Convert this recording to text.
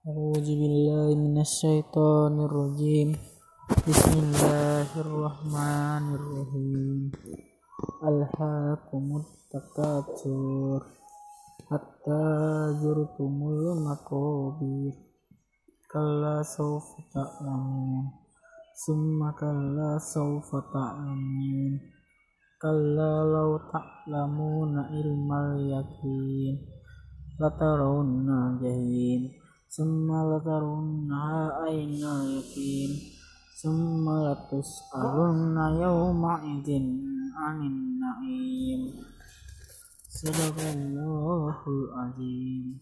A'udzu billahi minasyaitonir rajim. Bismillahirrahmanirrahim. Alhaakumut takatsur hatta zurtumul maqabir. Kalla sawfa ta'lamun. Summa kalla sawfa ta'lamun. Kalla law ta'lamuna ilmal yaqin. Latarawunna jahim ثم لترونها عين اليقين ثم لتسألن يومئذ عن النعيم صدق الله العظيم